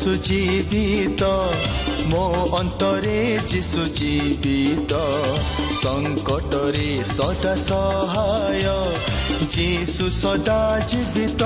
যিশু জীবিত ମୋ ଅନ୍ତରେ ଯିଶୁ ଜୀବିତ ସଙ୍କଟରେ ସଦା ସହାୟ ଯିଶୁ ସଦା ଜୀବିତ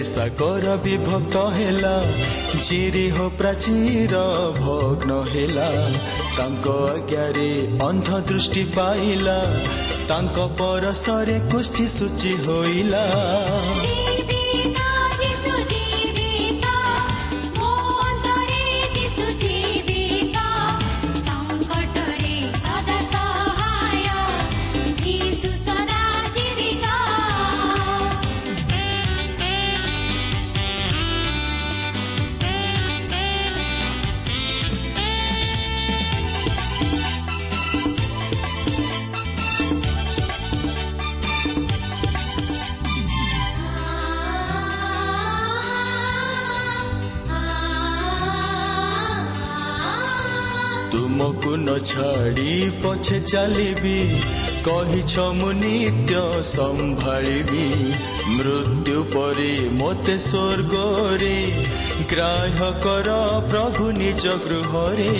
ସାଗର ବିଭକ୍ତ ହେଲା ଚିରିହ ପ୍ରାଚୀର ଭଗ୍ନ ହେଲା। ତାଙ୍କ ଆଜ୍ଞାରେ ଅନ୍ଧ ଦୃଷ୍ଟି ପାଇଲା ତାଙ୍କ ପରଶରେ କୁଷ୍ଠି ସୂଚି ହୋଇଲା। ନ ଛାଡ଼ି ପଛେ ଚାଲିବି କହିଛ ମୁଁ ନିତ୍ୟ ସମ୍ଭାଳିବି ମୃତ୍ୟୁ ପରେ ମୋତେ ସ୍ୱର୍ଗରେ ଗ୍ରାହ୍ୟ କର ପ୍ରଭୁ ନିଜ ଗୃହରେ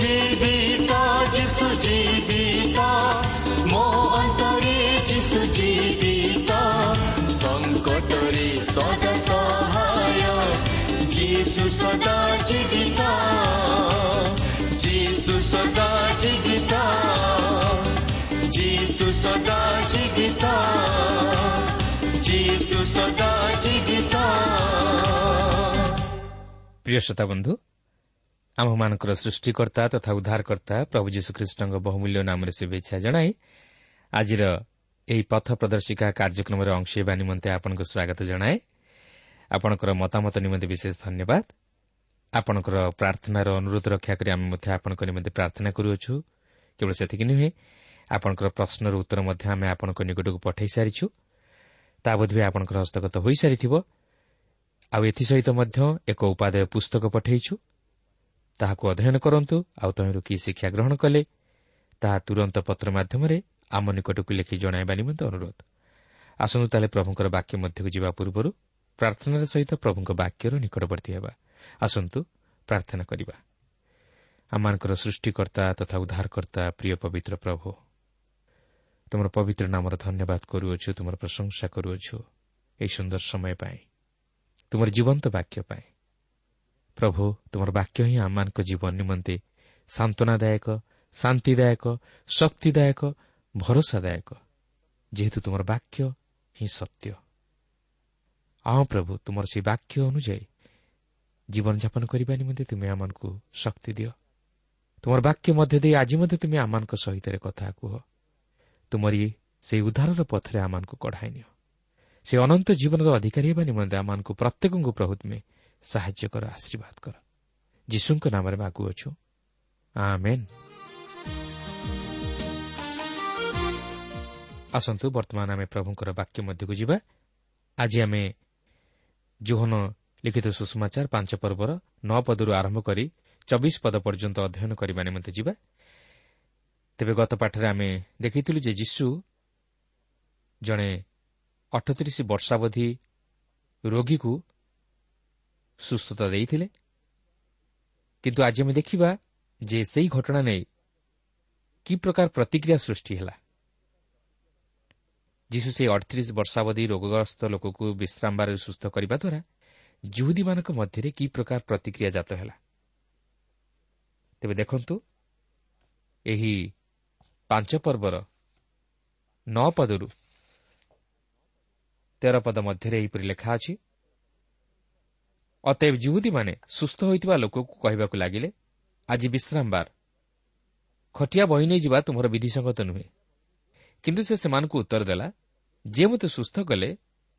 ଜୀବିତ ଯିଶୁ ଜୀବିତ ମୋ ଅନ୍ତରେ ଯିଶୁ ଜୀବିତ ସଙ୍କଟରେ ସଦା ସହାୟ ଯିଶୁ ସଦା ଜୀବିତ ପ୍ରିୟ ଶ୍ରୋତା ଆମ୍ଭମାନଙ୍କର ସୃଷ୍ଟିକର୍ତ୍ତା ତଥା ଉଦ୍ଧାରକର୍ତ୍ତା ପ୍ରଭୁ ଯୀଶୁଖ୍ରୀଷ୍ଟଙ୍କ ବହୁମୂଲ୍ୟ ନାମରେ ଶୁଭେଚ୍ଛା ଜଣାଇ ଆଜିର ଏହି ପଥ ପ୍ରଦର୍ଶିକା କାର୍ଯ୍ୟକ୍ରମରେ ଅଂଶ ହେବା ନିମନ୍ତେ ଆପଣଙ୍କୁ ସ୍ୱାଗତ ଜଣାଏ। ଆପଣଙ୍କର ମତାମତ ନିମନ୍ତେ ବିଶେଷ ଧନ୍ୟବାଦ। ଆପଣଙ୍କର ପ୍ରାର୍ଥନାର ଅନୁରୋଧ ରକ୍ଷା କରି ଆମେ ମଧ୍ୟ ଆପଣଙ୍କ ନିମନ୍ତେ ପ୍ରାର୍ଥନା କରୁଅଛୁ। କେବଳ ସେତିକି ନୁହେଁ ଆପଣଙ୍କର ପ୍ରଶ୍ନର ଉତ୍ତର ମଧ୍ୟ ଆମେ ଆପଣଙ୍କ ନିକଟକୁ ପଠାଇ ସାରିଛୁ। ତାହା ବୋଧହୁଏ ଆପଣଙ୍କର ହସ୍ତଗତ ହୋଇସାରିଥିବ। ଆଉ ଏଥିସହିତ ମଧ୍ୟ ଏକ ଉପାଦେୟ ପୁସ୍ତକ ପଠାଇଛୁ। ତାହାକୁ ଅଧ୍ୟୟନ କରନ୍ତୁ ଆଉ ତହିଁରୁ କି ଶିକ୍ଷା ଗ୍ରହଣ କଲେ ତାହା ତୁରନ୍ତ ପତ୍ର ମାଧ୍ୟମରେ ଆମ ନିକଟକୁ ଲେଖି ଜଣାଇବା ନିମନ୍ତେ ଅନୁରୋଧ। ଆସନ୍ତୁ ତାହେଲେ ପ୍ରଭୁଙ୍କର ବାକ୍ୟ ମଧ୍ୟକୁ ଯିବା ପୂର୍ବରୁ ପ୍ରାର୍ଥନାର ସହିତ ପ୍ରଭୁଙ୍କ ବାକ୍ୟର ନିକଟବର୍ତ୍ତୀ ହେବା। ଆସନ୍ତୁ ପ୍ରାର୍ଥନା କରିବା। ଆମମାନଙ୍କର ସୃଷ୍ଟିକର୍ତ୍ତା ତଥା ଉଦ୍ଧାରକର୍ତ୍ତା ପ୍ରିୟ ପବିତ୍ର ପ୍ରଭୁ ତୁମର ପବିତ୍ର ନାମର ଧନ୍ୟବାଦ କରୁଅଛୁ ତୁମର ପ୍ରଶଂସା କରୁଅଛୁ ଏହି ସୁନ୍ଦର ସମୟ ପାଇଁ। ତୁମର ଜୀବନ୍ତ ବାକ୍ୟ ପାଇଁ। ପ୍ରଭୁ ତୁମର ବାକ୍ୟ ହିଁ ଆମମାନଙ୍କ ଜୀବନ ନିମନ୍ତେ ସାନ୍ତ୍ୱନାଦାୟକ ଶାନ୍ତିଦାୟକ ଶକ୍ତିଦାୟକ ଭରସାଦାୟକ ଯେହେତୁ ତୁମର ବାକ୍ୟ ହିଁ ସତ୍ୟ। ହଁ ପ୍ରଭୁ ତୁମର ସେହି ବାକ୍ୟ ଅନୁଯାୟୀ ଜୀବନଯାପନ କରିବା ନିମନ୍ତେ ତୁମେ ଆମମାନଙ୍କୁ ଶକ୍ତି ଦିଅ। ତୁମର ବାକ୍ୟ ମଧ୍ୟ ଦେଇ ଆଜି ମଧ୍ୟ ତୁମେ ଆମମାନଙ୍କ ସହିତ କଥା କୁହ। ତୁମରି ସେହି ଉଦ୍ଧାରର ପଥରେ ଆମମାନଙ୍କୁ କଢ଼ାଇ ନିଅ। ସେ ଅନନ୍ତ ଜୀବନର ଅଧିକାରୀ ହେବା ନିମନ୍ତେ ଆମମାନଙ୍କୁ ପ୍ରତ୍ୟେକଙ୍କୁ ପ୍ରଭୁ ତୁମେ ସାହାଯ୍ୟ କର ଆଶୀର୍ବାଦ କର। ଯୀଶୁଙ୍କ ନାମରେ ମାଗୁଅଛୁ ଆମେନ୍। ଆସନ୍ତୁ ବର୍ତ୍ତମାନ ଆମେ ପ୍ରଭୁଙ୍କର ବାକ୍ୟ ମଧ୍ୟକୁ ଯିବା। ଆଜି ଆମେ ଜୋହନ ଲିଖିତ ସୁଷମାଚାର ପାଞ୍ଚ ପର୍ବର ନଅ ପଦରୁ ଆରମ୍ଭ କରି ଚବିଶ ପଦ ପର୍ଯ୍ୟନ୍ତ ଅଧ୍ୟୟନ କରିବା ନିମନ୍ତେ ଯିବା। ତେବେ ଗତ ପାଠରେ ଆମେ ଦେଖିଥିଲୁ ଯେ ଯୀଶୁ ଜଣେ ଅଠତିରିଶ ବର୍ଷାବଧି ରୋଗୀକୁ ସୁସ୍ଥତା ଦେଇଥିଲେ। କିନ୍ତୁ ଆଜି ଆମେ ଦେଖିବା ଯେ ସେହି ଘଟଣା ନେଇ କି ପ୍ରକାର ପ୍ରତିକ୍ରିୟା ସୃଷ୍ଟି ହେଲା। ଯୀଶୁ ସେହି ଅଠତିରିଶ ବର୍ଷାବଧି ରୋଗଗ୍ରସ୍ତ ଲୋକକୁ ବିଶ୍ରାମବାରରେ ସୁସ୍ଥ କରିବା ଦ୍ୱାରା ଜୁହୁଦୀମାନଙ୍କ ମଧ୍ୟରେ କି ପ୍ରକାର ପ୍ରତିକ୍ରିୟା ଜାତ ହେଲା। ତେବେ ଦେଖନ୍ତୁ ଏହି ପାଞ୍ଚ ପର୍ବର ନଅ ପଦରୁ ତେର ପଦ ମଧ୍ୟରେ ଏହିପରି ଲେଖା ଅଛି ଅତଏବ ଜୁହୁଦୀମାନେ ସୁସ୍ଥ ହୋଇଥିବା ଲୋକକୁ କହିବାକୁ ଲାଗିଲେ ଆଜି ବିଶ୍ରାମବାର ଖଟିଆ ବହି ନେଇଯିବା ତୁମର ବିଧିସଙ୍ଗତ ନୁହେଁ। କିନ୍ତୁ ସେ ସେମାନଙ୍କୁ ଉତ୍ତର ଦେଲା ଯେ ମୋତେ ସୁସ୍ଥ କଲେ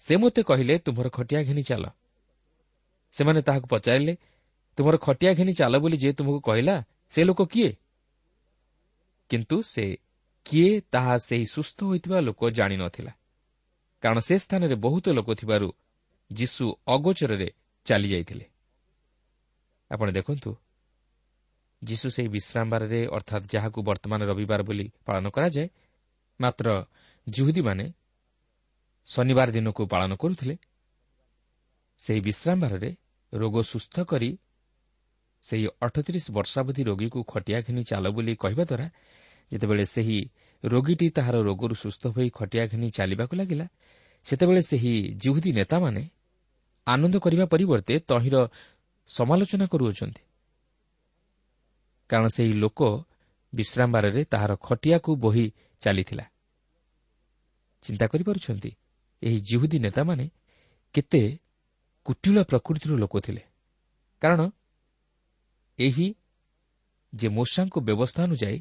ସେ ମୋତେ କହିଲେ ତୁମର ଖଟିଆ ଘେନି ଚାଲ। ସେମାନେ ତାହାକୁ ପଚାରିଲେ ତୁମର ଖଟିଆ ଘେନି ଚାଲ ବୋଲି ଯିଏ ତୁମକୁ କହିଲା ସେ ଲୋକ କିଏ? କିନ୍ତୁ ସେ କିଏ ତାହା ସେହି ସୁସ୍ଥ ହୋଇଥିବା ଲୋକ ଜାଣିନଥିଲା କାରଣ ସେ ସ୍ଥାନରେ ବହୁତ ଲୋକ ଥିବାରୁ ଯୀଶୁ ଅଗୋଚରରେ ଚାଲିଯାଇଥିଲେ। ଆପଣ ଦେଖନ୍ତୁ ଯୀଶୁ ସେହି ବିଶ୍ରାମବାରରେ ଅର୍ଥାତ୍ ଯାହାକୁ ବର୍ତ୍ତମାନ ରବିବାର ବୋଲି ପାଳନ କରାଯାଏ ମାତ୍ର ଜୁହୁଦୀମାନେ ଶନିବାର ଦିନକୁ ପାଳନ କରୁଥିଲେ। ସେହି ବିଶ୍ରାମବାରରେ ରୋଗ ସୁସ୍ଥ କରି ସେହି ଅଠତିରିଶ ବର୍ଷାବଧି ରୋଗୀକୁ ଖଟିଆ ଘେନି ଚାଲ ବୋଲି କହିବା ଦ୍ୱାରା ଯେତେବେଳେ ସେହି ରୋଗୀଟି ତାହାର ରୋଗରୁ ସୁସ୍ଥ ହୋଇ ଖଟିଆ ଘେନି ଚାଲିବାକୁ ଲାଗିଲା ସେତେବେଳେ ସେହି ଜୁହୁଦୀ ନେତାମାନେ ଆନନ୍ଦ କରିବା ପରିବର୍ତ୍ତେ ତହିଁର ସମାଲୋଚନା କରୁଅଛନ୍ତି। କାରଣ ସେହି ଲୋକ ବିଶ୍ରାମବାରରେ ତାହାର ଖଟିଆକୁ ବୋହି ଚାଲିଥିଲା। ଚିନ୍ତା କରିପାରୁଛନ୍ତି ଏହି ଜିହୁଦୀ ନେତାମାନେ କେତେ କୁଟିଳ ପ୍ରକୃତିର ଲୋକ ଥିଲେ। କାରଣ ଏହି ଯେ ମୂଷାଙ୍କ ବ୍ୟବସ୍ଥା ଅନୁଯାୟୀ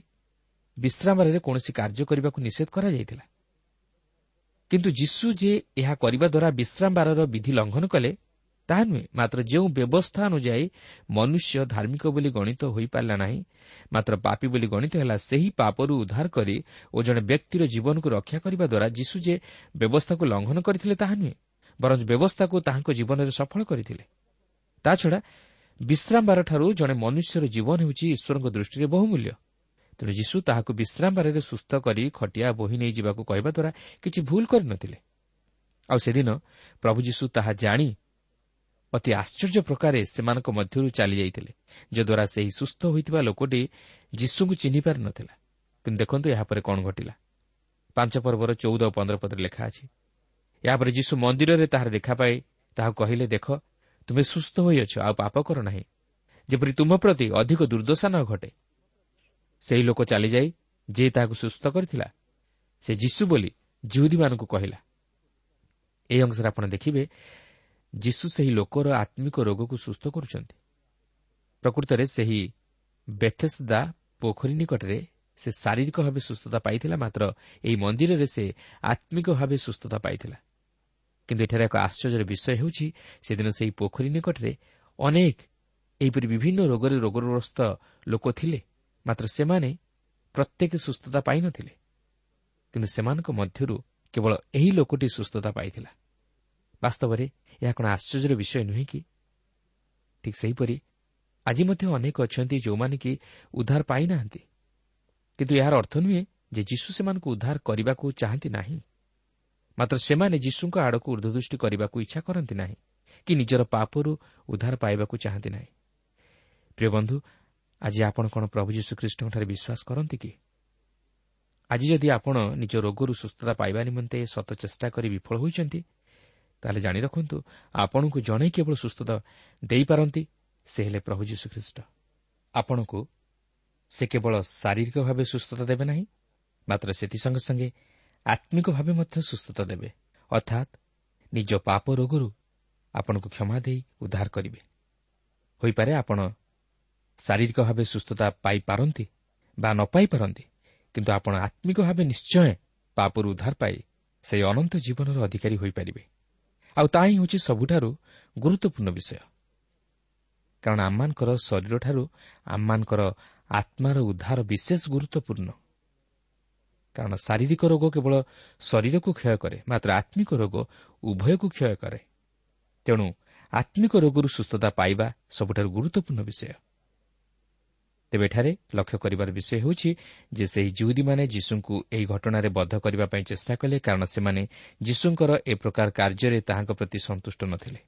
ବିଶ୍ରାମବାରରେ କୌଣସି କାର୍ଯ୍ୟ କରିବାକୁ ନିଷେଧ କରାଯାଇଥିଲା। କିନ୍ତୁ ଯୀଶୁ ଯେ ଏହା କରିବା ଦ୍ୱାରା ବିଶ୍ରାମବାରର ବିଧି ଲଙ୍ଘନ କଲେ ତାହା ନୁହେଁ ମାତ୍ର ଯେଉଁ ବ୍ୟବସ୍ଥା ଅନୁଯାୟୀ ମନୁଷ୍ୟ ଧାର୍ମିକ ବୋଲି ଗଣିତ ହୋଇପାରିଲା ନାହିଁ ମାତ୍ର ପାପି ବୋଲି ଗଣିତ ହେଲା ସେହି ପାପରୁ ଉଦ୍ଧାର କରି ଓ ଜଣେ ବ୍ୟକ୍ତିର ଜୀବନକୁ ରକ୍ଷା କରିବା ଦ୍ୱାରା ଯୀଶୁ ଯେ ବ୍ୟବସ୍ଥାକୁ ଲଙ୍ଘନ କରିଥିଲେ ତାହା ନୁହେଁ ବରଂ ବ୍ୟବସ୍ଥାକୁ ତାହାଙ୍କ ଜୀବନରେ ସଫଳ କରିଥିଲେ। ତାଛଡ଼ା ବିଶ୍ରାମବାରଠାରୁ ଜଣେ ମନୁଷ୍ୟର ଜୀବନ ହେଉଛି ଈଶ୍ୱରଙ୍କ ଦୃଷ୍ଟିରେ ବହୁମୂଲ୍ୟ। ତେଣୁ ଯୀଶୁ ତାହାକୁ ବିଶ୍ରାମବାରରେ ସୁସ୍ଥ କରି ଖଟିଆ ବୋହି ନେଇଯିବାକୁ କହିବା ଦ୍ୱାରା କିଛି ଭୁଲ କରିନଥିଲେ। ଆଉ ସେଦିନ ପ୍ରଭୁ ଯୀଶୁ ତାହା ଜାଣି ଅତି ଆଶ୍ଚର୍ଯ୍ୟ ପ୍ରକାରେ ସେମାନଙ୍କ ମଧ୍ୟରୁ ଚାଲିଯାଇଥିଲେ ଯଦ୍ୱାରା ସେହି ସୁସ୍ଥ ହୋଇଥିବା ଲୋକଟି ଯୀଶୁଙ୍କୁ ଚିହ୍ନି ପାରିନଥିଲା। କିନ୍ତୁ ଦେଖନ୍ତୁ ଏହାପରେ କ'ଣ ଘଟିଲା। ପାଞ୍ଚ ପର୍ବର ଚଉଦ ଓ ପନ୍ଦର ପଦରେ ଲେଖା ଅଛି ଏହାପରେ ଯୀଶୁ ମନ୍ଦିରରେ ତାହାର ଦେଖା ପାଇ ତାହାକୁ କହିଲେ ଦେଖ ତୁମେ ସୁସ୍ଥ ହୋଇଅଛ ଆଉ ପାପ କର ନାହିଁ। ଯେପରି ତୁମ ପ୍ରତି ଅଧିକ ଦୁର୍ଦ୍ଦଶା ନ ଘଟେ ସେହି ଲୋକ ଚାଲିଯାଇ ଯିଏ ତାହାକୁ ସୁସ୍ଥ କରିଥିଲା ସେ ଯୀଶୁ ବୋଲି ଜିହୁଦୀମାନଙ୍କୁ କହିଲା। ଏହି ଅଂଶରେ ଆପଣ ଦେଖିବେ ଯୀଶୁ ସେହି ଲୋକର ଆତ୍ମିକ ରୋଗକୁ ସୁସ୍ଥ କରୁଛନ୍ତି। ପ୍ରକୃତରେ ସେହି ବେଥେସ୍ଦା ପୋଖରୀ ନିକଟରେ ସେ ଶାରୀରିକ ଭାବେ ସୁସ୍ଥତା ପାଇଥିଲା ମାତ୍ର ଏହି ମନ୍ଦିରରେ ସେ ଆତ୍ମିକ ଭାବେ ସୁସ୍ଥତା ପାଇଥିଲା। କିନ୍ତୁ ଏଠାରେ ଏକ ଆଶ୍ଚର୍ଯ୍ୟର ବିଷୟ ହେଉଛି ସେଦିନ ସେହି ପୋଖରୀ ନିକଟରେ ଅନେକ ଏହିପରି ବିଭିନ୍ନ ରୋଗରେ ରୋଗଗ୍ରସ୍ତ ଲୋକ ଥିଲେ। ମାତ୍ର ସେମାନେ ପ୍ରତ୍ୟେକ ସୁସ୍ଥତା ପାଇନଥିଲେ କିନ୍ତୁ ସେମାନଙ୍କ ମଧ୍ୟରୁ କେବଳ ଏହି ଲୋକଟି ସୁସ୍ଥତା ପାଇଥିଲା। ବାସ୍ତବରେ ଏହା କ'ଣ ଆଶ୍ଚର୍ଯ୍ୟର ବିଷୟ ନୁହେଁ କି? ଠିକ୍ ସେହିପରି ଆଜି ମଧ୍ୟ ଅନେକ ଅଛନ୍ତି ଯେଉଁମାନେ କି ଉଦ୍ଧାର ପାଇନାହାନ୍ତି। କିନ୍ତୁ ଏହାର ଅର୍ଥ ନୁହେଁ ଯେ ଯୀଶୁ ସେମାନଙ୍କୁ ଉଦ୍ଧାର କରିବାକୁ ଚାହାନ୍ତି ନାହିଁ। ମାତ୍ର ସେମାନେ ଯୀଶୁଙ୍କ ଆଡ଼କୁ ଉର୍ଦ୍ଧଦୃଷ୍ଟି କରିବାକୁ ଇଚ୍ଛା କରନ୍ତି ନାହିଁ କି ନିଜର ପାପରୁ ଉଦ୍ଧାର ପାଇବାକୁ ଚାହାନ୍ତି ନାହିଁ। ପ୍ରିୟ ବନ୍ଧୁ ଆଜି ଆପଣ କ'ଣ ପ୍ରଭୁ ଯୀଶୁଖ୍ରୀଷ୍ଟଙ୍କଠାରେ ବିଶ୍ୱାସ କରନ୍ତି କି? ଆଜି ଯଦି ଆପଣ ନିଜ ରୋଗରୁ ସୁସ୍ଥତା ପାଇବା ନିମନ୍ତେ ସତ ଚେଷ୍ଟା କରି ବିଫଳ ହୋଇଛନ୍ତି ତାହେଲେ ଜାଣି ରଖନ୍ତୁ ଆପଣଙ୍କୁ ଜଣେ କେବଳ ସୁସ୍ଥତା ଦେଇପାରନ୍ତି ସେ ହେଲେ ପ୍ରଭୁ ଯୀଶୁଖ୍ରୀଷ୍ଟ ଆପଣଙ୍କୁ ସେ କେବଳ ଶାରୀରିକ ଭାବେ ସୁସ୍ଥତା ଦେବେ ନାହିଁ ମାତ୍ର ସେଥି ସଙ୍ଗେ ସଙ୍ଗେ ଆତ୍ମିକ ଭାବେ ମଧ୍ୟ ସୁସ୍ଥତା ଦେବେ। ଅର୍ଥାତ୍ ନିଜ ପାପ ରୋଗରୁ ଆପଣଙ୍କୁ କ୍ଷମା ଦେଇ ଉଦ୍ଧାର କରିବେ। ହୋଇପାରେ ଆପଣ ଶାରୀରିକ ଭାବେ ସୁସ୍ଥତା ପାଇପାରନ୍ତି ବା ନ ପାଇପାରନ୍ତି କିନ୍ତୁ ଆପଣ ଆତ୍ମିକ ଭାବେ ନିଶ୍ଚୟ ପାପରୁ ଉଦ୍ଧାର ପାଇ ସେହି ଅନନ୍ତ ଜୀବନର ଅଧିକାରୀ ହୋଇପାରିବେ। ଆଉ ତାହା ହିଁ ହେଉଛି ସବୁଠାରୁ ଗୁରୁତ୍ୱପୂର୍ଣ୍ଣ ବିଷୟ। କାରଣ ଆମମାନଙ୍କର ଶରୀରଠାରୁ ଆମମାନଙ୍କର ଆତ୍ମାର ଉଦ୍ଧାର ବିଶେଷ ଗୁରୁତ୍ୱପୂର୍ଣ୍ଣ। କାରଣ ଶାରୀରିକ ରୋଗ କେବଳ ଶରୀରକୁ କ୍ଷୟ କରେ ମାତ୍ର ଆତ୍ମିକ ରୋଗ ଉଭୟକୁ କ୍ଷୟ କରେ। ତେଣୁ ଆତ୍ମିକ ରୋଗରୁ ସୁସ୍ଥତା ପାଇବା ସବୁଠାରୁ ଗୁରୁତ୍ୱପୂର୍ଣ୍ଣ ବିଷୟ। ତେବେ ଏଠାରେ ଲକ୍ଷ୍ୟ କରିବାର ବିଷୟ ହେଉଛି ଯେ ସେହି ଜୁହୁଦୀମାନେ ଯୀଶୁଙ୍କୁ ଏହି ଘଟଣାରେ ବଦ୍ଧ କରିବା ପାଇଁ ଚେଷ୍ଟା କଲେ କାରଣ ସେମାନେ ଯୀଶୁଙ୍କର ଏ ପ୍ରକାର କାର୍ଯ୍ୟରେ ତାହାଙ୍କ ପ୍ରତି ସନ୍ତୁଷ୍ଟ ନ ଥିଲେ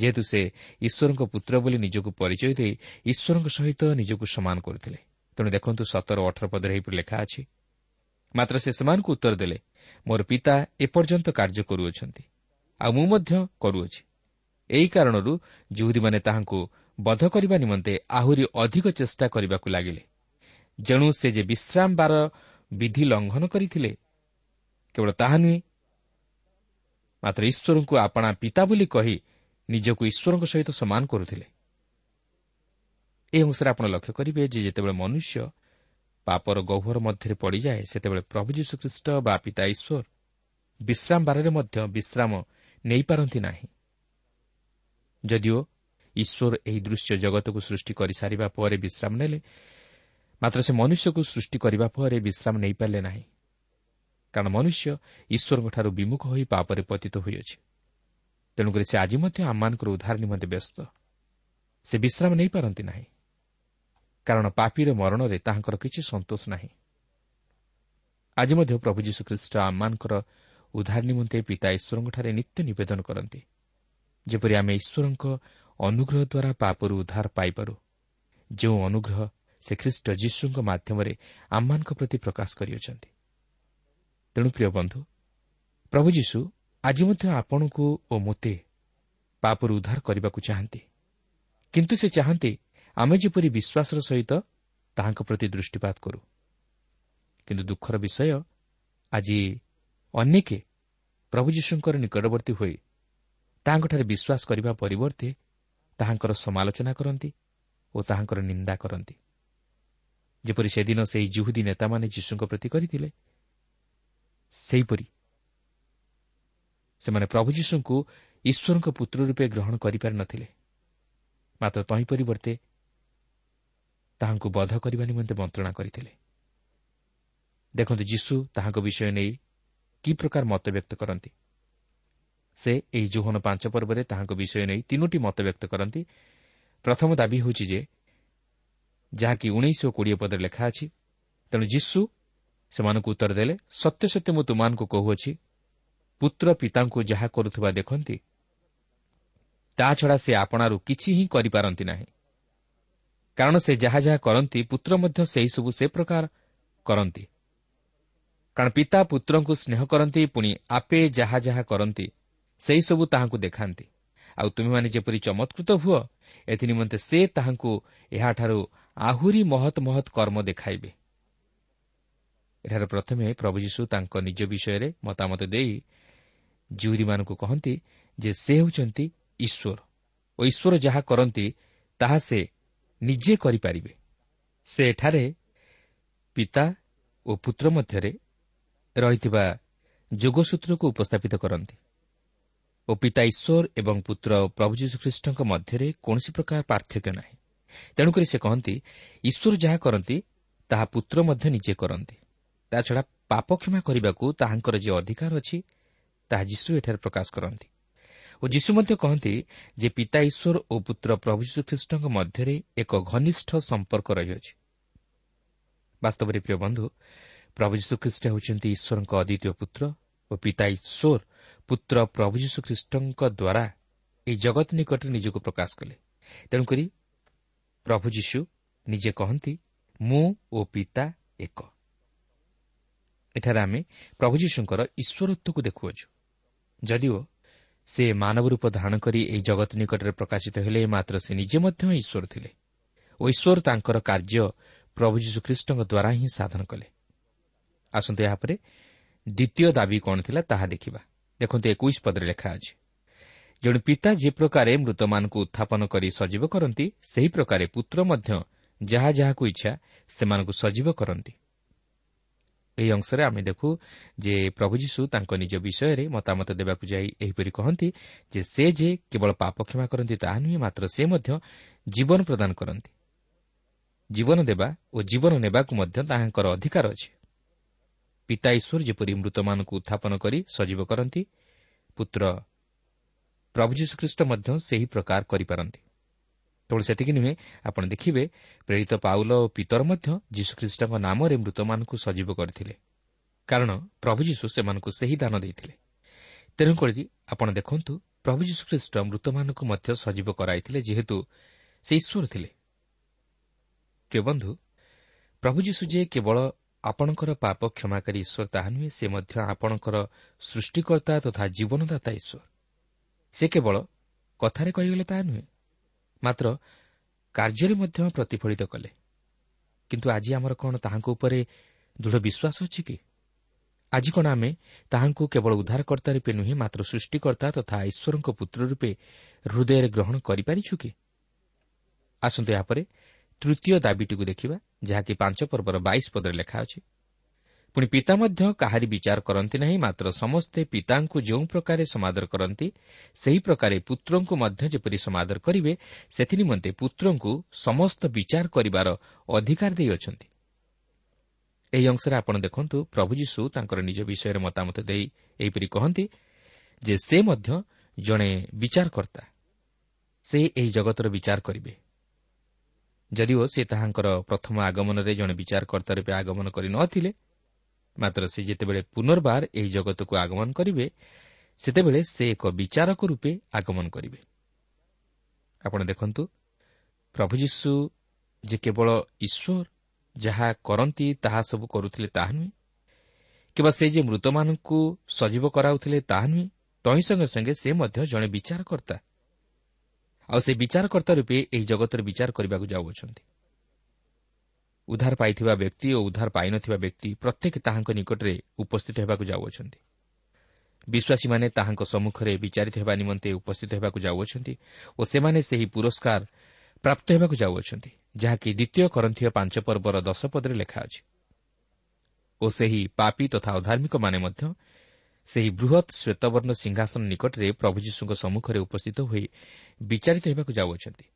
ଯେହେତୁ ସେ ଈଶ୍ୱରଙ୍କ ପୁତ୍ର ବୋଲି ନିଜକୁ ପରିଚୟ ଦେଇ ଈଶ୍ୱରଙ୍କ ସହିତ ନିଜକୁ ସମାନ କରୁଥିଲେ। ତେଣୁ ଦେଖନ୍ତୁ ସତର ଅଠର ପଦରେ ଏହିପରି ଲେଖା ଅଛି ମାତ୍ର ସେ ସେମାନଙ୍କୁ ଉତ୍ତର ଦେଲେ ମୋର ପିତା ଏପର୍ଯ୍ୟନ୍ତ କାର୍ଯ୍ୟ କରୁଅଛନ୍ତି ଆଉ ମୁଁ ମଧ୍ୟ କରୁଅଛି। ଏହି କାରଣରୁ ଜୁହୁଦୀମାନେ ତାହାଙ୍କୁ ବଧ କରିବା ନିମନ୍ତେ ଆହୁରି ଅଧିକ ଚେଷ୍ଟା କରିବାକୁ ଲାଗିଲେ। ଯେଣୁ ସେ ଯେ ବିଶ୍ରାମ ବାର ବିଧି ଲଙ୍ଘନ କରିଥିଲେ କେବଳ ତାହା ନୁହେଁ ମାତ୍ର ଈଶ୍ୱରଙ୍କୁ ଆପଣା ପିତା ବୋଲି କହି ନିଜକୁ ଈଶ୍ୱରଙ୍କ ସହିତ ସମାନ କରୁଥିଲେ। ଏହି ଅଂଶରେ ଆପଣ ଲକ୍ଷ୍ୟ କରିବେ ଯେ ଯେତେବେଳେ ମନୁଷ୍ୟ ପାପର ଗହ୍ୱର ମଧ୍ୟରେ ପଡ଼ିଯାଏ ସେତେବେଳେ ପ୍ରଭୁ ଯୀଶୁଖ୍ରୀଷ୍ଟ ବା ପିତା ଈଶ୍ୱର ବିଶ୍ରାମ ବାରରେ ମଧ୍ୟ ବିଶ୍ରାମ ନେଇପାରନ୍ତି ନାହିଁ। ଯଦିଓ ଈଶ୍ୱର ଏହି ଦୃଶ୍ୟ ଜଗତକୁ ସୃଷ୍ଟି କରିସାରିବା ପରେ ବିଶ୍ରାମ ନେଲେ। ମାତ୍ର ସେ ମନୁଷ୍ୟକୁ ସୃଷ୍ଟି କରିବା ପରେ ବିଶ୍ରାମ ନେଇପାରିଲେ ନାହିଁ। କାରଣ ମନୁଷ୍ୟ ଈଶ୍ୱରଙ୍କଠାରୁ ବିମୁଖ ହୋଇ ପାପରେ ପତିତ ହୋଇଅଛି। ତେଣୁକରି ସେ ଆଜି ମଧ୍ୟ ଆମମାନଙ୍କର ଉଦ୍ଧାର ନିମନ୍ତେ ବ୍ୟସ୍ତ। ସେ ବିଶ୍ରାମ ନେଇପାରନ୍ତି ନାହିଁ। କାରଣ ପାପିର ମରଣରେ ତାହାଙ୍କର କିଛି ସନ୍ତୋଷ ନାହିଁ। ଆଜି ମଧ୍ୟ ପ୍ରଭୁ ଯୀଶୁଖ୍ରୀଷ୍ଟ ଆମମାନଙ୍କର ଉଦ୍ଧାର ନିମନ୍ତେ ପିତା ଈଶ୍ୱରଙ୍କଠାରେ ନିତ୍ୟ ନିବେଦନ କରନ୍ତି। ଯେପରି ଆମେ ଈଶ୍ୱରଙ୍କ ଅନୁଗ୍ରହ ଦ୍ୱାରା ପାପରୁ ଉଦ୍ଧାର ପାଇପାରୁ। ଯେଉଁ ଅନୁଗ୍ରହ ସେ ଖ୍ରୀଷ୍ଟ ଯୀଶୁଙ୍କ ମାଧ୍ୟମରେ ଆମମାନଙ୍କ ପ୍ରତି ପ୍ରକାଶ କରିଅଛନ୍ତି। ତେଣୁ ପ୍ରିୟ ବନ୍ଧୁ ପ୍ରଭୁ ଯୀଶୁ ଆଜି ମଧ୍ୟ ଆପଣଙ୍କୁ ଓ ମୋତେ ପାପରୁ ଉଦ୍ଧାର କରିବାକୁ ଚାହାନ୍ତି। କିନ୍ତୁ ସେ ଚାହାନ୍ତି ଆମେ ଯେପରି ବିଶ୍ୱାସର ସହିତ ତାହାଙ୍କ ପ୍ରତି ଦୃଷ୍ଟିପାତ କରୁ। କିନ୍ତୁ ଦୁଃଖର ବିଷୟ ଆଜି ଅନେକେ ପ୍ରଭୁ ଯୀଶୁଙ୍କର ନିକଟବର୍ତ୍ତୀ ହୋଇ ତାହାଙ୍କଠାରେ ବିଶ୍ୱାସ କରିବା ପରିବର୍ତ୍ତେ ତାହାଙ୍କର ସମାଲୋଚନା କରନ୍ତି ଓ ତାହାଙ୍କର ନିନ୍ଦା କରନ୍ତି। ଯେପରି ସେଦିନ ସେହି ଜୁହୁଦୀ ନେତାମାନେ ଯୀଶୁଙ୍କ ପ୍ରତି କରିଥିଲେ ସେହିପରି ସେମାନେ ପ୍ରଭୁ ଯୀଶୁଙ୍କୁ ଈଶ୍ୱରଙ୍କ ପୁତ୍ର ରୂପେ ଗ୍ରହଣ କରିପାରି ନ ଥିଲେ। ମାତ୍ର ତହିଁ ପରିବର୍ତ୍ତେ ତାହାଙ୍କୁ ବଧ କରିବା ନିମନ୍ତେ ମନ୍ତ୍ରଣା କରିଥିଲେ। ଦେଖନ୍ତୁ ଯୀଶୁ ତାହାଙ୍କ ବିଷୟ ନେଇ କି ପ୍ରକାର ମତବ୍ୟକ୍ତ କରନ୍ତି? ସେ ଏହି ଜୋହନ ପାଞ୍ଚ ପର୍ବରେ ତାହାଙ୍କ ବିଷୟ ନେଇ ତିନୋଟି ମତବ୍ୟକ୍ତ କରନ୍ତି। ପ୍ରଥମ ଦାବି ହେଉଛି ଯେ ଯାହାକି ଉଣେଇଶ କୋଡ଼ିଏ ପଦରେ ଲେଖା ଅଛି ତେଣୁ ଯୀଶୁ ସେମାନଙ୍କୁ ଉତ୍ତର ଦେଲେ ସତ୍ୟ ସତ୍ୟ ମୁଁ ତୁମାନଙ୍କୁ କହୁଅଛି ପୁତ୍ର ପିତାଙ୍କୁ ଯାହା କରୁଥିବା ଦେଖନ୍ତି ତାଛଡ଼ା ସେ ଆପଣାରୁ କିଛି ହିଁ କରିପାରନ୍ତି ନାହିଁ। କାରଣ ସେ ଯାହା ଯାହା କରନ୍ତି ପୁତ୍ର ମଧ୍ୟ ସେହିସବୁ ସେ ପ୍ରକାର କରନ୍ତି। କାରଣ ପିତା ପୁତ୍ରଙ୍କୁ ସ୍ନେହ କରନ୍ତି ପୁଣି ଆପେ ଯାହା ଯାହା କରନ୍ତି ସେହିସବୁ ତାହାଙ୍କୁ ଦେଖାନ୍ତି। ଆଉ ତୁମେମାନେ ଯେପରି ଚମତ୍କୃତ ହୁଅ ଏଥିନିମନ୍ତେ ସେ ତାହାଙ୍କୁ ଏହାଠାରୁ ଆହୁରି ମହତ୍ ମହତ୍ କର୍ମ ଦେଖାଇବେ। ଏଠାରେ ପ୍ରଥମେ ପ୍ରଭୁ ଯୀଶୁ ତାଙ୍କ ନିଜ ବିଷୟରେ ମତାମତ ଦେଇ ଜୁରୀମାନଙ୍କୁ କହନ୍ତି ଯେ ସେ ହେଉଛନ୍ତି ଈଶ୍ୱର ଓ ଈଶ୍ୱର ଯାହା କରନ୍ତି ତାହା ସେ ନିଜେ କରିପାରିବେ। ସେ ଏଠାରେ ପିତା ଓ ପୁତ୍ର ମଧ୍ୟରେ ରହିଥିବା ଯୋଗସୂତ୍ରକୁ ଉପସ୍ଥାପିତ କରନ୍ତି। ଓ ପିତା ଈଶ୍ୱର ଏବଂ ପୁତ୍ର ପ୍ରଭୁ ଯୀଶୁଖ୍ରୀଷ୍ଟଙ୍କ ମଧ୍ୟରେ କୌଣସି ପ୍ରକାର ପାର୍ଥକ୍ୟ ନାହିଁ। ତେଣୁକରି ସେ କହନ୍ତି ଈଶ୍ୱର ଯାହା କରନ୍ତି ତାହା ପୁତ୍ର ମଧ୍ୟ ନିଜେ କରନ୍ତି। ତାଛଡ଼ା ପାପ କ୍ଷମା କରିବାକୁ ତାହାଙ୍କର ଯେ ଅଧିକାର ଅଛି ତାହା ଯୀଶୁ ଏଠାରେ ପ୍ରକାଶ କରନ୍ତି। ଓ ଯୀଶୁ ମଧ୍ୟ କହନ୍ତି ଯେ ପିତା ଈଶ୍ୱର ଓ ପୁତ୍ର ପ୍ରଭୁ ଯୀଶୁଖ୍ରୀଷ୍ଟଙ୍କ ମଧ୍ୟରେ ଏକ ଘନିଷ୍ଠ ସମ୍ପର୍କ ରହିଅଛି। ବାସ୍ତବରେ ପ୍ରିୟ ବନ୍ଧୁ ପ୍ରଭୁ ଯୀଶୁଖ୍ରୀଷ୍ଟ ହେଉଛନ୍ତି ଈଶ୍ୱରଙ୍କ ଅଦ୍ୱିତୀୟ ପୁତ୍ର ଓ ପିତା ଈଶ୍ୱର ପୁତ୍ର ପ୍ରଭୁ ଯୀଶୁଖ୍ରୀଷ୍ଟଙ୍କ ଦ୍ୱାରା ଏହି ଜଗତ ନିକଟରେ ନିଜକୁ ପ୍ରକାଶ କଲେ ତେଣୁକରି ପ୍ରଭୁ ଯୀଶୁ ନିଜେ କହନ୍ତି ମୁଁ ଓ ପିତା ଏକ। ଏଠାରେ ଆମେ ପ୍ରଭୁ ଯୀଶୁଙ୍କର ଈଶ୍ୱରତ୍ୱକୁ ଦେଖୁଅଛୁ। ଯଦିଓ ସେ ମାନବ ରୂପ ଧାରଣ କରି ଏହି ଜଗତ ନିକଟରେ ପ୍ରକାଶିତ ହେଲେ ମାତ୍ର ସେ ନିଜେ ମଧ୍ୟ ଈଶ୍ୱର ଥିଲେ ଓ ଈଶ୍ୱର ତାଙ୍କର କାର୍ଯ୍ୟ ପ୍ରଭୁ ଯୀଶୁଖ୍ରୀଷ୍ଟଙ୍କ ଦ୍ୱାରା ହିଁ ସାଧନ କଲେ। ଆସନ୍ତୁ ଏହାପରେ ଦ୍ୱିତୀୟ ଦାବି କ'ଣ ଥିଲା ତାହା ଦେଖିବା। ଦେଖନ୍ତୁ ଏକୋଇଶ ପଦରେ ଲେଖା ଅଛି। ଜଣେ ପିତା ଯେ ପ୍ରକାରେ ମୃତମାନଙ୍କୁ ଉତ୍ଥାପନ କରି ସଜୀବ କରନ୍ତି ସେହି ପ୍ରକାରେ ପୁତ୍ର ମଧ୍ୟ ଯାହା ଯାହାକୁ ଇଚ୍ଛା ସେମାନଙ୍କୁ ସଜୀବ କରନ୍ତି। ଏହି ଅଂଶରେ ଆମେ ଦେଖୁ ଯେ ପ୍ରଭୁ ଯୀଶୁ ତାଙ୍କ ନିଜ ବିଷୟରେ ମତାମତ ଦେବାକୁ ଯାଇ ଏହିପରି କହନ୍ତି ଯେ ସେ ଯେ କେବଳ ପାପ କ୍ଷମା କରନ୍ତି ତାହା ନୁହେଁ ମାତ୍ର ସେ ମଧ୍ୟ ଜୀବନ ପ୍ରଦାନ କରନ୍ତି। ଜୀବନ ଦେବା ଓ ଜୀବନ ନେବାକୁ ମଧ୍ୟ ତାହାଙ୍କର ଅଧିକାର ଅଛି। ପିତା ଈଶ୍ୱର ଯେପରି ମୃତମାନଙ୍କୁ ଉତ୍ଥାପନ କରି ସଜୀବ କରନ୍ତି ପୁତ୍ର ପ୍ରଭୁ ଯୀଶୁଖ୍ରୀଷ୍ଟ ମଧ୍ୟ ସେହି ପ୍ରକାର କରିପାରନ୍ତି। କେବଳ ସେତିକି ନୁହେଁ ଆପଣ ଦେଖିବେ ପ୍ରେରିତ ପାଉଲ ଓ ପିତର ମଧ୍ୟ ଯୀଶୁଖ୍ରୀଷ୍ଟଙ୍କ ନାମରେ ମୃତମାନଙ୍କୁ ସଜୀବ କରିଥିଲେ। କାରଣ ପ୍ରଭୁ ଯୀଶୁ ସେମାନଙ୍କୁ ସେହି ଦାନ ଦେଇଥିଲେ। ତେଣୁକରି ଆପଣ ଦେଖନ୍ତୁ ପ୍ରଭୁ ଯୀଶୁଖ୍ରୀଷ୍ଟ ମୃତମାନଙ୍କୁ ମଧ୍ୟ ସଜୀବ କରାଇଥିଲେ ଯେହେତୁ ସେ ଈଶ୍ୱର ଥିଲେ। ପ୍ରିୟ ବନ୍ଧୁ ପ୍ରଭୁ ଯୀଶୁ ଯେ କେବଳ ଆପଣଙ୍କର ପାପ କ୍ଷମାକାରୀ ଈଶ୍ୱର ତାହା ନୁହେଁ ସେ ମଧ୍ୟ ଆପଣଙ୍କର ସୃଷ୍ଟିକର୍ତ୍ତା ତଥା ଜୀବନଦାତା ଈଶ୍ୱର। ସେ କେବଳ କଥାରେ କହିଗଲେ ତାହା ନୁହେଁ ମାତ୍ର କାର୍ଯ୍ୟରେ ମଧ୍ୟ ପ୍ରତିଫଳିତ କଲେ। କିନ୍ତୁ ଆଜି ଆମର କ'ଣ ତାହାଙ୍କ ଉପରେ ଦୃଢ଼ ବିଶ୍ୱାସ ଅଛି କି? ଆଜି କ'ଣ ଆମେ ତାହାଙ୍କୁ କେବଳ ଉଦ୍ଧାରକର୍ତ୍ତା ରୂପେ ନୁହେଁ ମାତ୍ର ସୃଷ୍ଟିକର୍ତ୍ତା ତଥା ଈଶ୍ୱରଙ୍କ ପୁତ୍ର ରୂପେ ହୃଦୟରେ ଗ୍ରହଣ କରିପାରିଛୁ କି? ଆସନ୍ତୁ ଏହାପରେ ତୃତୀୟ ଦାବିଟିକୁ ଦେଖିବା ଯାହାକି ପାଞ୍ଚ ପର୍ବର ବାଇଶ ପଦରେ ଲେଖା ଅଛି। ପୁଣି ପିତା ମଧ୍ୟ କାହାରି ବିଚାର କରନ୍ତି ନାହିଁ ମାତ୍ର ସମସ୍ତେ ପିତାଙ୍କୁ ଯେଉଁ ପ୍ରକାରେ ସମାଦର କରନ୍ତି ସେହି ପ୍ରକାରେ ପୁତ୍ରଙ୍କୁ ମଧ୍ୟ ଯେପରି ସମାଦର କରିବେ ସେଥିନିମନ୍ତେ ପୁତ୍ରଙ୍କୁ ସମସ୍ତ ବିଚାର କରିବାର ଅଧିକାର ଦେଇଅଛନ୍ତି ଏହି ଅଂଶରେ ଆପଣ ଦେଖନ୍ତୁ ପ୍ରଭୁ ଯୀଶୁ ତାଙ୍କର ନିଜ ବିଷୟରେ ମତାମତ ଦେଇ ଏହିପରି କହନ୍ତି ଯେ ସେ ମଧ୍ୟ ଜଣେ ବିଚାରକର୍ତ୍ତା। ସେ ଏହି ଜଗତର ବିଚାର କରିବେ। ଯଦିଓ ସେ ତାହାଙ୍କର ପ୍ରଥମ ଆଗମନରେ ଜଣେ ବିଚାରକର୍ତ୍ତା ରୂପେ ଆଗମନ କରିନଥିଲେ ମାତ୍ର ସେ ଯେତେବେଳେ ପୁନର୍ବାର ଏହି ଜଗତକୁ ଆଗମନ କରିବେ ସେତେବେଳେ ସେ ଏକ ବିଚାରକ ରୂପେ ଆଗମନ କରିବେ। ଆପଣ ଦେଖନ୍ତୁ ପ୍ରଭୁ ଯୀଶୁ ଯେ କେବଳ ଈଶ୍ୱର ଯାହା କରନ୍ତି ତାହା ସବୁ କରୁଥିଲେ ତାହା ନୁହେଁ କିମ୍ବା ସେ ଯେ ମୃତମାନଙ୍କୁ ସଜୀବ କରାଉଥିଲେ ତାହା ନୁହେଁ ତହିଁ ସଙ୍ଗେ ସଙ୍ଗେ ସେ ମଧ୍ୟ ଜଣେ ବିଚାରକର୍ତ୍ତା। ଆଉ ସେ ବିଚାରକର୍ତ୍ତା ରୂପେ ଏହି ଜଗତରେ ବିଚାର କରିବାକୁ ଯାଉଅଛନ୍ତି। ଉଦ୍ଧାର ପାଇଥିବା ବ୍ୟକ୍ତି ଓ ଉଦ୍ଧାର ପାଇନଥିବା ବ୍ୟକ୍ତି ପ୍ରତ୍ୟେକ ତାହାଙ୍କ ନିକଟରେ ଉପସ୍ଥିତ ହେବାକୁ ଯାଉଅଛନ୍ତି। ବିଶ୍ୱାସୀମାନେ ତାହାଙ୍କ ସମ୍ମୁଖରେ ବିଚାରିତ ହେବା ନିମନ୍ତେ ଉପସ୍ଥିତ ହେବାକୁ ଯାଉଅଛନ୍ତି ଓ ସେମାନେ ସେହି ପୁରସ୍କାର ପ୍ରାପ୍ତ ହେବାକୁ ଯାଉଅଛନ୍ତି ଯାହାକି ଦ୍ୱିତୀୟ କରନ୍ଥୀୟ ପାଞ୍ଚ ପର୍ବର ଦଶ ପଦରେ ଲେଖା ଅଛି ଓ ସେହି ପାପି ତଥା ଅଧାର୍ମିକମାନେ ମଧ୍ୟ ସେହି ବୃହତ୍ ଶ୍ୱେତବର୍ଣ୍ଣ ସିଂହାସନ ନିକଟରେ ପ୍ରଭୁ ଯୀଶୁଙ୍କ ସମ୍ମୁଖରେ ଉପସ୍ଥିତ ହୋଇ ବିଚାରିତ ହେବାକୁ ଯାଉଅଛନ୍ତି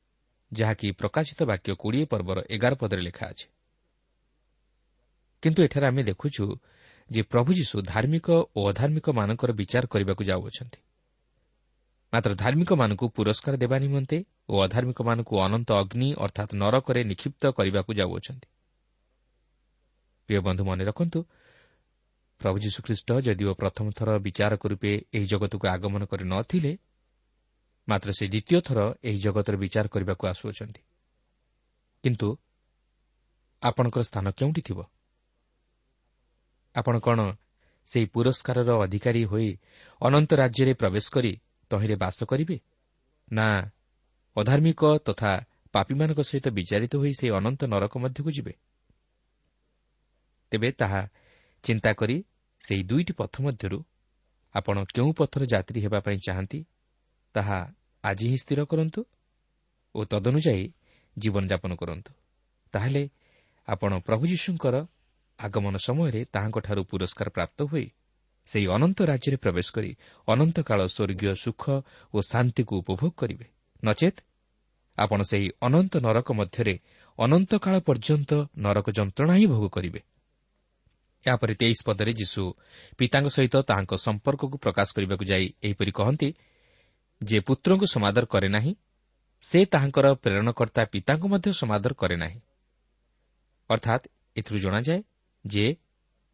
ଯାହାକି ପ୍ରକାଶିତ ବାକ୍ୟ କୋଡ଼ିଏ ପର୍ବର ଏଗାର ପଦରେ ଲେଖା ଅଛି। କିନ୍ତୁ ଏଠାରେ ଆମେ ଦେଖୁଛୁ ଯେ ପ୍ରଭୁ ଯୀଶୁ ଧାର୍ମିକ ଓ ଅଧାର୍ମିକମାନଙ୍କର ବିଚାର କରିବାକୁ ଯାଉଅଛନ୍ତି। ମାତ୍ର ଧାର୍ମିକମାନଙ୍କୁ ପୁରସ୍କାର ଦେବା ନିମନ୍ତେ ଓ ଅଧାର୍ମିକମାନଙ୍କୁ ଅନନ୍ତ ଅଗ୍ନି ଅର୍ଥାତ୍ ନରକରେ ନିକ୍ଷିପ୍ତ କରିବାକୁ ଯାଉଅଛନ୍ତି। ପ୍ରିୟ ବନ୍ଧୁ ମନେ ରଖନ୍ତୁ ପ୍ରଭୁ ଯୀଶୁଖ୍ରୀଷ୍ଟ ଯଦିଓ ପ୍ରଥମ ଥର ବିଚାରକ ରୂପେ ଏହି ଜଗତକୁ ଆଗମନ କରି ନ ଥିଲେ ମାତ୍ର ସେ ଦ୍ୱିତୀୟ ଥର ଏହି ଜଗତର ବିଚାର କରିବାକୁ ଆସୁଅଛନ୍ତି। କିନ୍ତୁ ଆପଣଙ୍କର ସ୍ଥାନ କେଉଁଠି ଥିବ? ଆପଣ କ'ଣ ସେହି ପୁରସ୍କାରର ଅଧିକାରୀ ହୋଇ ଅନନ୍ତ ରାଜ୍ୟରେ ପ୍ରବେଶ କରି ତହିଁରେ ବାସ କରିବେ? ନା ଅଧାର୍ମିକ ତଥା ପାପୀମାନଙ୍କ ସହିତ ବିଚାରିତ ହୋଇ ସେହି ଅନନ୍ତ ନରକ ମଧ୍ୟକୁ ଯିବେ? ତେବେ ତାହା ଚିନ୍ତା କରି ସେହି ଦୁଇଟି ପଥ ମଧ୍ୟରୁ ଆପଣ କେଉଁ ପଥର ଯାତ୍ରୀ ହେବା ପାଇଁ ଚାହାନ୍ତି ତାହା ଆଜି ହିଁ ସ୍ଥିର କରନ୍ତୁ ଓ ତଦନୁଯାୟୀ ଜୀବନଯାପନ କରନ୍ତୁ। ତାହେଲେ ଆପଣ ପ୍ରଭୁ ଯୀଶୁଙ୍କର ଆଗମନ ସମୟରେ ତାହାଙ୍କଠାରୁ ପୁରସ୍କାର ପ୍ରାପ୍ତ ହୋଇ ସେହି ଅନନ୍ତ ରାଜ୍ୟରେ ପ୍ରବେଶ କରି ଅନନ୍ତକାଳ ସ୍ୱର୍ଗୀୟ ସୁଖ ଓ ଶାନ୍ତିକୁ ଉପଭୋଗ କରିବେ। ନଚେତ୍ ଆପଣ ସେହି ଅନନ୍ତ ନରକ ମଧ୍ୟରେ ଅନନ୍ତକାଳ ପର୍ଯ୍ୟନ୍ତ ନରକ ଯନ୍ତ୍ରଣା ହିଁ ଭୋଗ କରିବେ। ଏହାପରେ ତେଇଶ ପଦରେ ଯୀଶୁ ପିତାଙ୍କ ସହିତ ତାହାଙ୍କ ସମ୍ପର୍କକୁ ପ୍ରକାଶ କରିବାକୁ ଯାଇ ଏହିପରି କହନ୍ତି ଯେ ପୁତ୍ରଙ୍କୁ ସମାଦର କରେ ନାହିଁ ସେ ତାହାଙ୍କର ପ୍ରେରଣକର୍ତ୍ତା ପିତାଙ୍କୁ ମଧ୍ୟ ସମାଦର କରେ ନାହିଁ। ଅର୍ଥାତ୍ ଏଥିରୁ ଜଣାଯାଏ ଯେ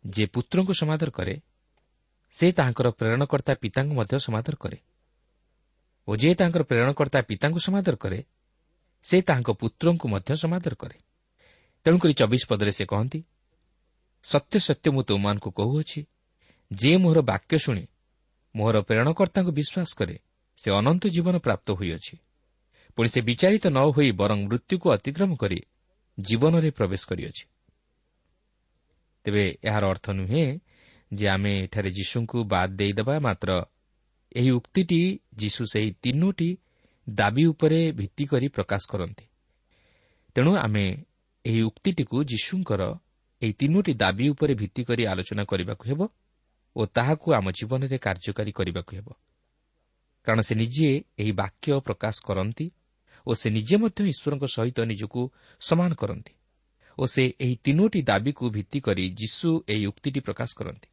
ଯେ ପୁତ୍ରଙ୍କୁ ସମାଦର କରେ ସେ ତାହାଙ୍କର ପ୍ରେରଣକର୍ତ୍ତା ପିତାଙ୍କୁ ମଧ୍ୟ ସମାଦର କରେ। ଓ ଯେ ତାଙ୍କର ପ୍ରେରଣକର୍ତ୍ତା ପିତାଙ୍କୁ ସମାଦର କରେ ସେ ତାହାଙ୍କ ପୁତ୍ରଙ୍କୁ ମଧ୍ୟ ସମାଦର କରେ। ତେଣୁକରି ଚବିଶ ପଦରେ ସେ କହନ୍ତି ସତ୍ୟ ସତ୍ୟ ମୁଁ ତୁମମାନଙ୍କୁ କହୁଅଛି। ଯେ ମୋହର ବାକ୍ୟ ଶୁଣି ମୋହର ପ୍ରେରଣକର୍ତ୍ତାଙ୍କୁ ବିଶ୍ୱାସ କରେ ସେ ଅନନ୍ତ ଜୀବନ ପ୍ରାପ୍ତ ହୋଇଅଛି। ପୁଣି ସେ ବିଚାରିତ ନ ହୋଇ ବରଂ ମୃତ୍ୟୁକୁ ଅତିକ୍ରମ କରି ଜୀବନରେ ପ୍ରବେଶ କରିଅଛି। ତେବେ ଏହାର ଅର୍ଥ ନୁହେଁ ଯେ ଆମେ ଏଠାରେ ଯୀଶୁଙ୍କୁ ବାଦ୍ ଦେଇଦେବା ମାତ୍ର ଏହି ଉକ୍ତିଟି ଯୀଶୁ ସେହି ତିନୋଟି ଦାବି ଉପରେ ଭିତ୍ତି କରି ପ୍ରକାଶ କରନ୍ତି। ତେଣୁ ଆମେ ଏହି ଉକ୍ତିଟିକୁ ଯୀଶୁଙ୍କର ଏହି ତିନୋଟି ଦାବି ଉପରେ ଭିତ୍ତି କରି ଆଲୋଚନା କରିବାକୁ ହେବ ଓ ତାହାକୁ ଆମ ଜୀବନରେ କାର୍ଯ୍ୟକାରୀ କରିବାକୁ ହେବ। କାରଣ ସେ ନିଜେ ଏହି ବାକ୍ୟ ପ୍ରକାଶ କରନ୍ତି ଓ ସେ ନିଜେ ମଧ୍ୟ ଈଶ୍ୱରଙ୍କ ସହିତ ନିଜକୁ ସମାନ କରନ୍ତି ଓ ସେ ଏହି ତିନୋଟି ଦାବିକୁ ଭିତ୍ତି କରି ଯୀଶୁ ଏହି ଉକ୍ତିଟି ପ୍ରକାଶ କରନ୍ତି।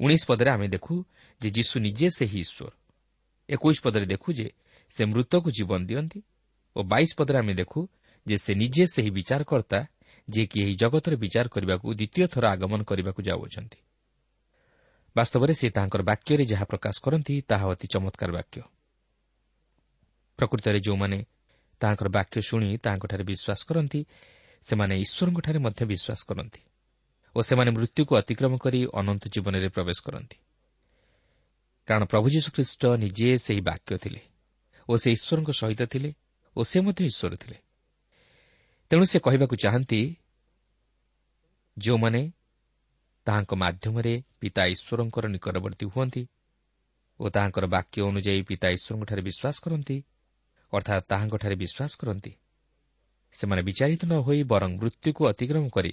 ଉଣେଇଶ ପଦରେ ଆମେ ଦେଖୁ ଯେ ଯୀଶୁ ନିଜେ ସେହି ଈଶ୍ୱର। ଏକୋଇଶ ପଦରେ ଦେଖୁ ଯେ ସେ ମୃତକୁ ଜୀବନ ଦିଅନ୍ତି ଓ ବାଇଶ ପଦରେ ଆମେ ଦେଖୁ ଯେ ସେ ନିଜେ ସେହି ବିଚାରକର୍ତ୍ତା ଯିଏକି ଏହି ଜଗତରେ ବିଚାର କରିବାକୁ ଦ୍ୱିତୀୟ ଥର ଆଗମନ କରିବାକୁ ଯାଉଅଛନ୍ତି। ବାସ୍ତବରେ ସେ ତାଙ୍କର ବାକ୍ୟରେ ଯାହା ପ୍ରକାଶ କରନ୍ତି ତାହା ଅତି ଚମତ୍କାର ବାକ୍ୟ। ପ୍ରକୃତରେ ଯେଉଁମାନେ ତାହାଙ୍କର ବାକ୍ୟ ଶୁଣି ତାହାଙ୍କଠାରେ ବିଶ୍ୱାସ କରନ୍ତି ସେମାନେ ଈଶ୍ୱରଙ୍କଠାରେ ମଧ୍ୟ ବିଶ୍ୱାସ କରନ୍ତି ଓ ସେମାନେ ମୃତ୍ୟୁକୁ ଅତିକ୍ରମ କରି ଅନନ୍ତ ଜୀବନରେ ପ୍ରବେଶ କରନ୍ତି। କାରଣ ପ୍ରଭୁ ଯୀଶୁଖ୍ରୀଷ୍ଟ ନିଜେ ସେହି ବାକ୍ୟ ଥିଲେ ଓ ସେ ଈଶ୍ୱରଙ୍କ ସହିତ ଥିଲେ ଓ ସେ ମଧ୍ୟ ଈଶ୍ୱର ଥିଲେ। ତେଣୁ ସେ କହିବାକୁ ଚାହାନ୍ତି ଯେଉଁମାନେ ତାହାଙ୍କ ମାଧ୍ୟମରେ ପିତା ଈଶ୍ୱରଙ୍କର ନିକଟବର୍ତ୍ତୀ ହୁଅନ୍ତି ଓ ତାହାଙ୍କର ବାକ୍ୟ ଅନୁଯାୟୀ ପିତା ଈଶ୍ୱରଙ୍କଠାରେ ବିଶ୍ୱାସ କରନ୍ତି ଅର୍ଥାତ୍ ତାହାଙ୍କଠାରେ ବିଶ୍ୱାସ କରନ୍ତି ସେମାନେ ବିଚାରିତ ନ ହୋଇ ବରଂ ମୃତ୍ୟୁକୁ ଅତିକ୍ରମ କରି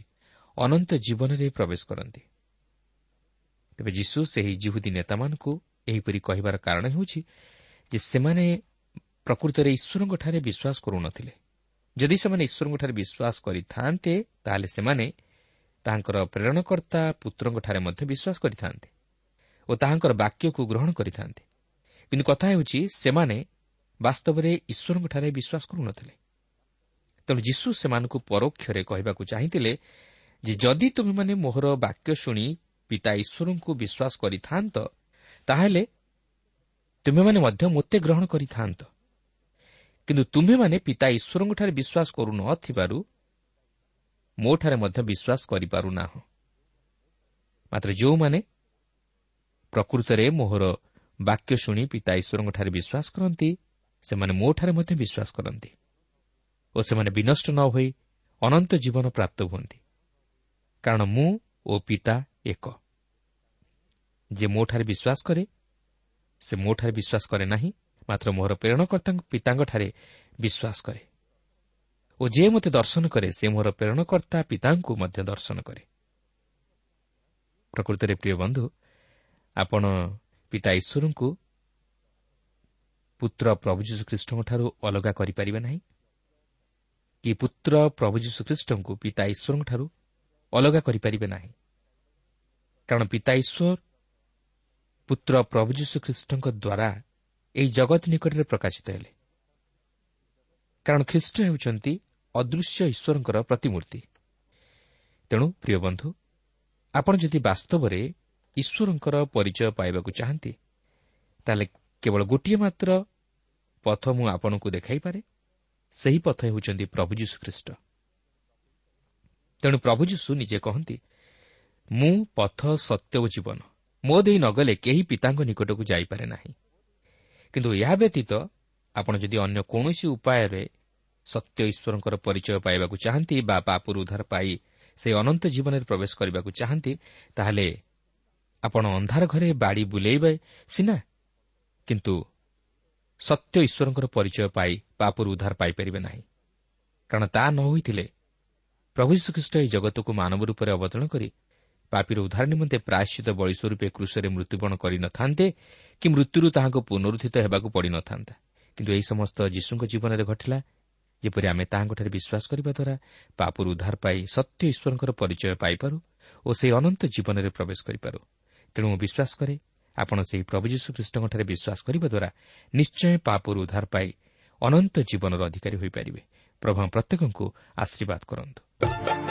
ଅନନ୍ତ ଜୀବନରେ ପ୍ରବେଶ କରନ୍ତି। ତେବେ ଯୀଶୁ ସେହି ଜିହୁଦୀ ନେତାମାନଙ୍କୁ ଏହିପରି କହିବାର କାରଣ ହେଉଛି ଯେ ସେମାନେ ପ୍ରକୃତରେ ଈଶ୍ୱରଙ୍କଠାରେ ବିଶ୍ୱାସ କରୁନଥିଲେ। ଯଦି ସେମାନେ ଈଶ୍ୱରଙ୍କଠାରେ ବିଶ୍ୱାସ କରିଥାନ୍ତେ ତାହେଲେ ସେମାନେ ତାହାଙ୍କର ପ୍ରେରଣକର୍ତ୍ତା ପୁତ୍ରଙ୍କଠାରେ ମଧ୍ୟ ବିଶ୍ୱାସ କରିଥାନ୍ତେ ଓ ତାହାଙ୍କର ବାକ୍ୟକୁ ଗ୍ରହଣ କରିଥାନ୍ତେ। କିନ୍ତୁ କଥା ହେଉଛି ସେମାନେ ବାସ୍ତବରେ ଈଶ୍ୱରଙ୍କଠାରେ ବିଶ୍ୱାସ କରୁନଥିଲେ। ତେଣୁ ଯୀଶୁ ସେମାନଙ୍କୁ ପରୋକ୍ଷରେ କହିବାକୁ ଚାହିଁଥିଲେ ଯେ ଯଦି ତୁମେମାନେ ମୋହର ବାକ୍ୟ ଶୁଣି ପିତା ଈଶ୍ୱରଙ୍କୁ ବିଶ୍ୱାସ କରିଥାନ୍ତ ତାହେଲେ ତୁମେମାନେ ମଧ୍ୟ ମୋତେ ଗ୍ରହଣ କରିଥାନ୍ତ। କିନ୍ତୁ ତୁମେମାନେ ପିତା ଈଶ୍ୱରଙ୍କଠାରେ ବିଶ୍ୱାସ କରୁନଥିବାରୁ ମୋଠାରେ ମଧ୍ୟ ବିଶ୍ୱାସ କରିପାରୁନାହ। ମାତ୍ର ଯେଉଁମାନେ ପ୍ରକୃତରେ ମୋହର ବାକ୍ୟ ଶୁଣି ପିତା ଈଶ୍ୱରଙ୍କଠାରେ ବିଶ୍ୱାସ କରନ୍ତି ସେମାନେ ମୋଠାରେ ମଧ୍ୟ ବିଶ୍ୱାସ କରନ୍ତି ଓ ସେମାନେ ବିନଷ୍ଟ ନ ହୋଇ ଅନନ୍ତ ଜୀବନ ପ୍ରାପ୍ତ ହୁଅନ୍ତି। କାରଣ ମୁଁ ଓ ପିତା ଏକ। ଯେ ମୋଠାରେ ବିଶ୍ୱାସ କରେ ସେ ମୋଠାରେ ବିଶ୍ୱାସ କରେ ନାହିଁ ମାତ୍ର ମୋହର ପ୍ରେରଣକର୍ତ୍ତା ପିତାଙ୍କଠାରେ ବିଶ୍ୱାସ କରେ। ଓ ଯିଏ ମୋତେ ଦର୍ଶନ କରେ ସେ ମୋର ପ୍ରେରଣକର୍ତ୍ତା ପିତାଙ୍କୁ ମଧ୍ୟ ଦର୍ଶନ କରେ। ପ୍ରକୃତରେ ପ୍ରିୟ ବନ୍ଧୁ ଆପଣ ପିତା ଈଶ୍ୱରଙ୍କୁ ପୁତ୍ର ପ୍ରଭୁ ଯୀଶୁଖ୍ରୀଷ୍ଟଙ୍କଠାରୁ ଅଲଗା କରିପାରିବେ ନାହିଁ? କି ପୁତ୍ର ପ୍ରଭୁ ଯୀଶୁଖ୍ରୀଷ୍ଟଙ୍କୁ ପିତା ଈଶ୍ୱରଙ୍କଠାରୁ ଅଲଗା କରିପାରିବେ ନାହିଁ? କାରଣ ପିତା ଈଶ୍ୱର ପୁତ୍ର ପ୍ରଭୁ ଯୀଶୁଖ୍ରୀଷ୍ଟଙ୍କ ଦ୍ୱାରା ଏହି ଜଗତ ନିକଟରେ ପ୍ରକାଶିତ ହେଲେ। କାରଣ ଖ୍ରୀଷ୍ଟ ହେଉଛନ୍ତି ଅଦୃଶ୍ୟ ଈଶ୍ୱରଙ୍କର ପ୍ରତିମୂର୍ତ୍ତି। ତେଣୁ ପ୍ରିୟ ବନ୍ଧୁ ଆପଣ ଯଦି ବାସ୍ତବରେ ଈଶ୍ୱରଙ୍କର ପରିଚୟ ପାଇବାକୁ ଚାହାନ୍ତି ତାହେଲେ କେବଳ ଗୋଟିଏ ମାତ୍ର ପଥ ମୁଁ ଆପଣଙ୍କୁ ଦେଖାଇପାରେ। ସେହି ପଥ ହେଉଛନ୍ତି ପ୍ରଭୁ ଯୀଶୁଖ୍ରୀଷ୍ଟ ତେଣୁ ପ୍ରଭୁ ଯୀଶୁ ନିଜେ କହନ୍ତି ମୁଁ ପଥ ସତ୍ୟ ଓ ଜୀବନ। ମୋ ଦେଇ ନଗଲେ କେହି ପିତାଙ୍କ ନିକଟକୁ ଯାଇପାରେ ନାହିଁ। କିନ୍ତୁ ଏହା ବ୍ୟତୀତ ଆପଣ ଯଦି ଅନ୍ୟ କୌଣସି ଉପାୟରେ ସତ୍ୟ ଈଶ୍ୱରଙ୍କର ପରିଚୟ ପାଇବାକୁ ଚାହାନ୍ତି ବା ପାପୁର ଉଦ୍ଧାର ପାଇ ସେହି ଅନନ୍ତ ଜୀବନରେ ପ୍ରବେଶ କରିବାକୁ ଚାହାନ୍ତି ତାହେଲେ ଆପଣ ଅନ୍ଧାର ଘରେ ବାଡ଼ି ବୁଲେଇବେ ସିନା କିନ୍ତୁ ସତ୍ୟ ଈଶ୍ୱରଙ୍କର ପରିଚୟ ପାଇ ପାପୁର ଉଦ୍ଧାର ପାଇପାରିବେ ନାହିଁ। କାରଣ ତାହା ନ ହୋଇଥିଲେ ପ୍ରଭୁ ଶ୍ରୀଖ୍ରୀଷ୍ଟ ଏହି ଜଗତକୁ ମାନବ ରୂପରେ ଅବତରଣ କରି ପାପିର ଉଦ୍ଧାର ନିମନ୍ତେ ପ୍ରାୟଶ୍ଚିତ ବଳି ସ୍ୱରୂପେ କୃଷରେ ମୃତ୍ୟୁବରଣ କରିନଥାନ୍ତେ କି ମୃତ୍ୟୁରୁ ତାହାଙ୍କୁ ପୁନରୁଦ୍ଧିତ ହେବାକୁ ପଡ଼ିନଥାନ୍ତା କିନ୍ତୁ ଏହି ସମସ୍ତ ଯୀଶୁଙ୍କ ଜୀବନରେ ଘଟିଲା ଯେପରି ଆମେ ତାହାଙ୍କଠାରେ ବିଶ୍ୱାସ କରିବା ଦ୍ୱାରା ପାପୁର ଉଦ୍ଧାର ପାଇ ସତ୍ୟ ଈଶ୍ୱରଙ୍କର ପରିଚୟ ପାଇପାରୁ ଓ ସେହି ଅନନ୍ତ ଜୀବନରେ ପ୍ରବେଶ କରିପାରୁ। ତେଣୁ ମୁଁ ବିଶ୍ୱାସ କରେ ଆପଣ ସେହି ପ୍ରଭୁ ଯୀଶୁଖ୍ରୀଷ୍ଟଙ୍କଠାରେ ବିଶ୍ୱାସ କରିବା ଦ୍ୱାରା ନିଶ୍ଚୟ ପାପୁର ଉଦ୍ଧାର ପାଇ ଅନନ୍ତ ଜୀବନର ଅଧିକାରୀ ହୋଇପାରିବେ। ପ୍ରଭୁ ପ୍ରତ୍ୟେକଙ୍କୁ ଆଶୀର୍ବାଦ କରନ୍ତୁ।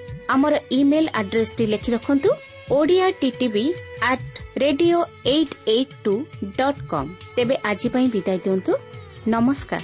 ଆମର ଇମେଲ୍ ଆଡ୍ରେସ୍ଟି ଲେଖି ରଖନ୍ତୁ Odia TV at radio eight eight two dot com. ତେବେ ଆଜି ପାଇଁ ବିଦାୟ ଦିଅନ୍ତୁ। ନମସ୍କାର।